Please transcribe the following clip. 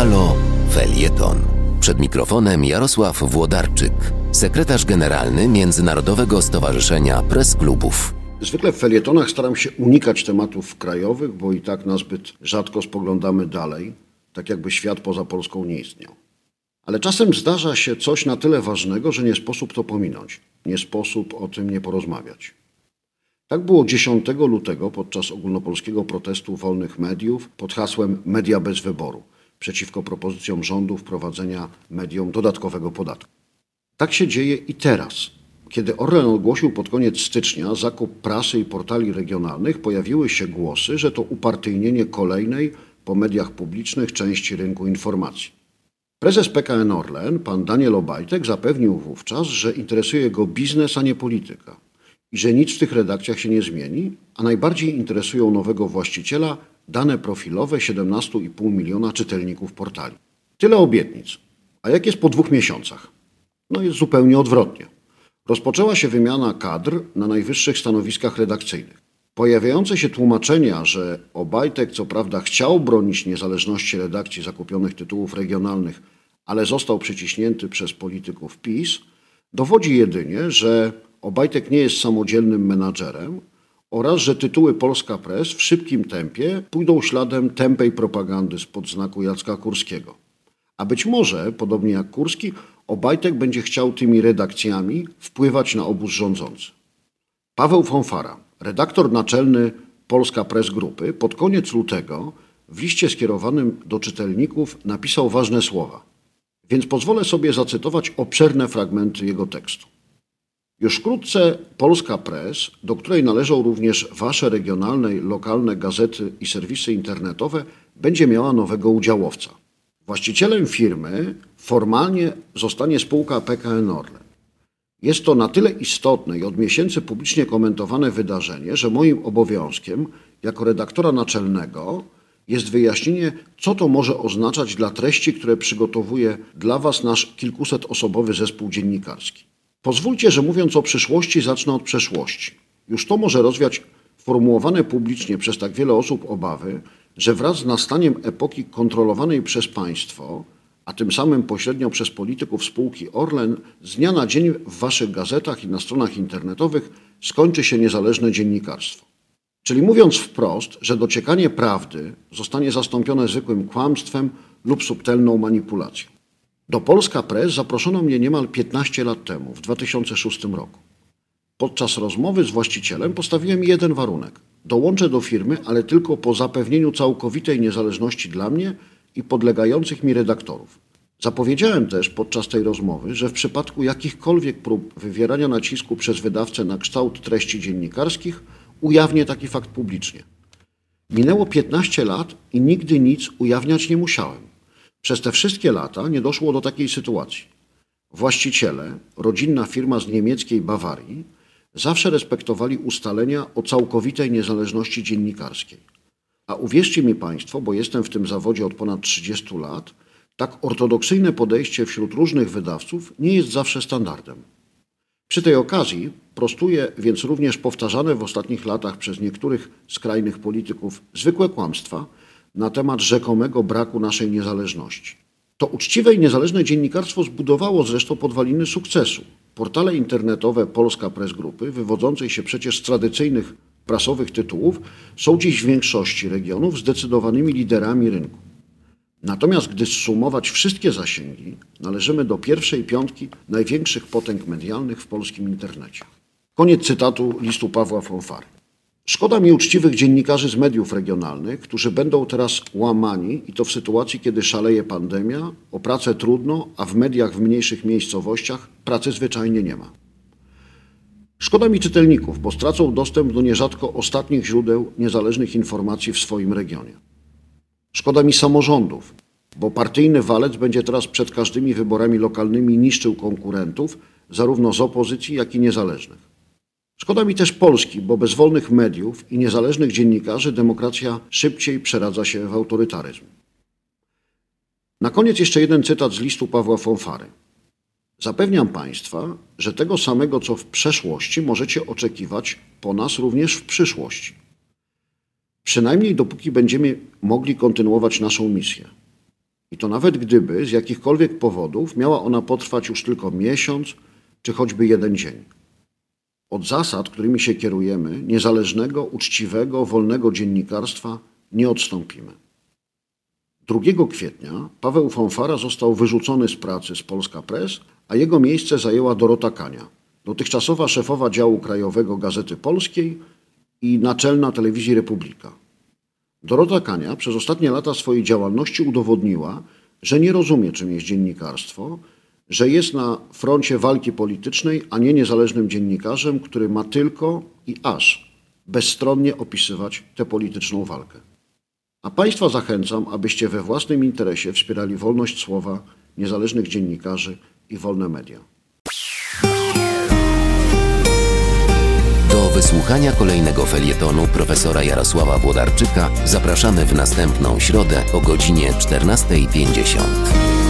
Halo Felieton. Przed mikrofonem Jarosław Włodarczyk, sekretarz generalny Międzynarodowego Stowarzyszenia Press Klubów. Zwykle w felietonach staram się unikać tematów krajowych, bo i tak nazbyt rzadko spoglądamy dalej, tak jakby świat poza Polską nie istniał. Ale czasem zdarza się coś na tyle ważnego, że nie sposób to pominąć, nie sposób o tym nie porozmawiać. Tak było 10 lutego podczas ogólnopolskiego protestu wolnych mediów pod hasłem Media bez wyboru przeciwko propozycjom rządu wprowadzenia mediom dodatkowego podatku. Tak się dzieje i teraz. Kiedy Orlen ogłosił pod koniec stycznia zakup prasy i portali regionalnych, pojawiły się głosy, że to upartyjnienie kolejnej po mediach publicznych części rynku informacji. Prezes PKN Orlen, pan Daniel Obajtek, zapewnił wówczas, że interesuje go biznes, a nie polityka i że nic w tych redakcjach się nie zmieni, a najbardziej interesują nowego właściciela dane profilowe 17,5 miliona czytelników portali. Tyle obietnic. A jak jest po dwóch miesiącach? No jest zupełnie odwrotnie. Rozpoczęła się wymiana kadr na najwyższych stanowiskach redakcyjnych. Pojawiające się tłumaczenia, że Obajtek co prawda chciał bronić niezależności redakcji zakupionych tytułów regionalnych, ale został przyciśnięty przez polityków PiS, dowodzi jedynie, że Obajtek nie jest samodzielnym menadżerem oraz, że tytuły Polska Press w szybkim tempie pójdą śladem tępej propagandy spod znaku Jacka Kurskiego. A być może, podobnie jak Kurski, Obajtek będzie chciał tymi redakcjami wpływać na obóz rządzący. Paweł Fonfara, redaktor naczelny Polska Press Grupy, pod koniec lutego w liście skierowanym do czytelników napisał ważne słowa. Więc pozwolę sobie zacytować obszerne fragmenty jego tekstu. Już wkrótce Polska Press, do której należą również wasze regionalne i lokalne gazety i serwisy internetowe, będzie miała nowego udziałowca. Właścicielem firmy formalnie zostanie spółka PKN Orlen. Jest to na tyle istotne i od miesięcy publicznie komentowane wydarzenie, że moim obowiązkiem jako redaktora naczelnego jest wyjaśnienie, co to może oznaczać dla treści, które przygotowuje dla Was nasz kilkusetosobowy zespół dziennikarski. Pozwólcie, że mówiąc o przyszłości, zacznę od przeszłości. Już to może rozwiać formułowane publicznie przez tak wiele osób obawy, że wraz z nastaniem epoki kontrolowanej przez państwo, a tym samym pośrednio przez polityków spółki Orlen, z dnia na dzień w waszych gazetach i na stronach internetowych skończy się niezależne dziennikarstwo. Czyli mówiąc wprost, że dociekanie prawdy zostanie zastąpione zwykłym kłamstwem lub subtelną manipulacją. Do Polska Press zaproszono mnie niemal 15 lat temu, w 2006 roku. Podczas rozmowy z właścicielem postawiłem jeden warunek. Dołączę do firmy, ale tylko po zapewnieniu całkowitej niezależności dla mnie i podlegających mi redaktorów. Zapowiedziałem też podczas tej rozmowy, że w przypadku jakichkolwiek prób wywierania nacisku przez wydawcę na kształt treści dziennikarskich ujawnię taki fakt publicznie. Minęło 15 lat i nigdy nic ujawniać nie musiałem. Przez te wszystkie lata nie doszło do takiej sytuacji. Właściciele, rodzinna firma z niemieckiej Bawarii, zawsze respektowali ustalenia o całkowitej niezależności dziennikarskiej. A uwierzcie mi Państwo, bo jestem w tym zawodzie od ponad 30 lat, tak ortodoksyjne podejście wśród różnych wydawców nie jest zawsze standardem. Przy tej okazji prostuję więc również powtarzane w ostatnich latach przez niektórych skrajnych polityków zwykłe kłamstwa na temat rzekomego braku naszej niezależności. To uczciwe i niezależne dziennikarstwo zbudowało zresztą podwaliny sukcesu. Portale internetowe Polska Press Grupy, wywodzącej się przecież z tradycyjnych prasowych tytułów, są dziś w większości regionów zdecydowanymi liderami rynku. Natomiast gdy zsumować wszystkie zasięgi, należymy do pierwszej piątki największych potęg medialnych w polskim internecie. Koniec cytatu listu Pawła Fonfary. Szkoda mi uczciwych dziennikarzy z mediów regionalnych, którzy będą teraz łamani i to w sytuacji, kiedy szaleje pandemia, o pracę trudno, a w mediach w mniejszych miejscowościach pracy zwyczajnie nie ma. Szkoda mi czytelników, bo stracą dostęp do nierzadko ostatnich źródeł niezależnych informacji w swoim regionie. Szkoda mi samorządów, bo partyjny walec będzie teraz przed każdymi wyborami lokalnymi niszczył konkurentów, zarówno z opozycji, jak i niezależnych. Szkoda mi też Polski, bo bez wolnych mediów i niezależnych dziennikarzy demokracja szybciej przeradza się w autorytaryzm. Na koniec jeszcze jeden cytat z listu Pawła Fonfary. Zapewniam Państwa, że tego samego co w przeszłości możecie oczekiwać po nas również w przyszłości. Przynajmniej dopóki będziemy mogli kontynuować naszą misję. I to nawet gdyby z jakichkolwiek powodów miała ona potrwać już tylko miesiąc czy choćby jeden dzień. Od zasad, którymi się kierujemy, niezależnego, uczciwego, wolnego dziennikarstwa nie odstąpimy. 2 kwietnia Paweł Fonfara został wyrzucony z pracy z Polska Press, a jego miejsce zajęła Dorota Kania, dotychczasowa szefowa działu krajowego Gazety Polskiej i naczelna telewizji Republika. Dorota Kania przez ostatnie lata swojej działalności udowodniła, że nie rozumie, czym jest dziennikarstwo, że jest na froncie walki politycznej, a nie niezależnym dziennikarzem, który ma tylko i aż bezstronnie opisywać tę polityczną walkę. A Państwa zachęcam, abyście we własnym interesie wspierali wolność słowa, niezależnych dziennikarzy i wolne media. Do wysłuchania kolejnego felietonu profesora Jarosława Włodarczyka zapraszamy w następną środę o godzinie 14.50.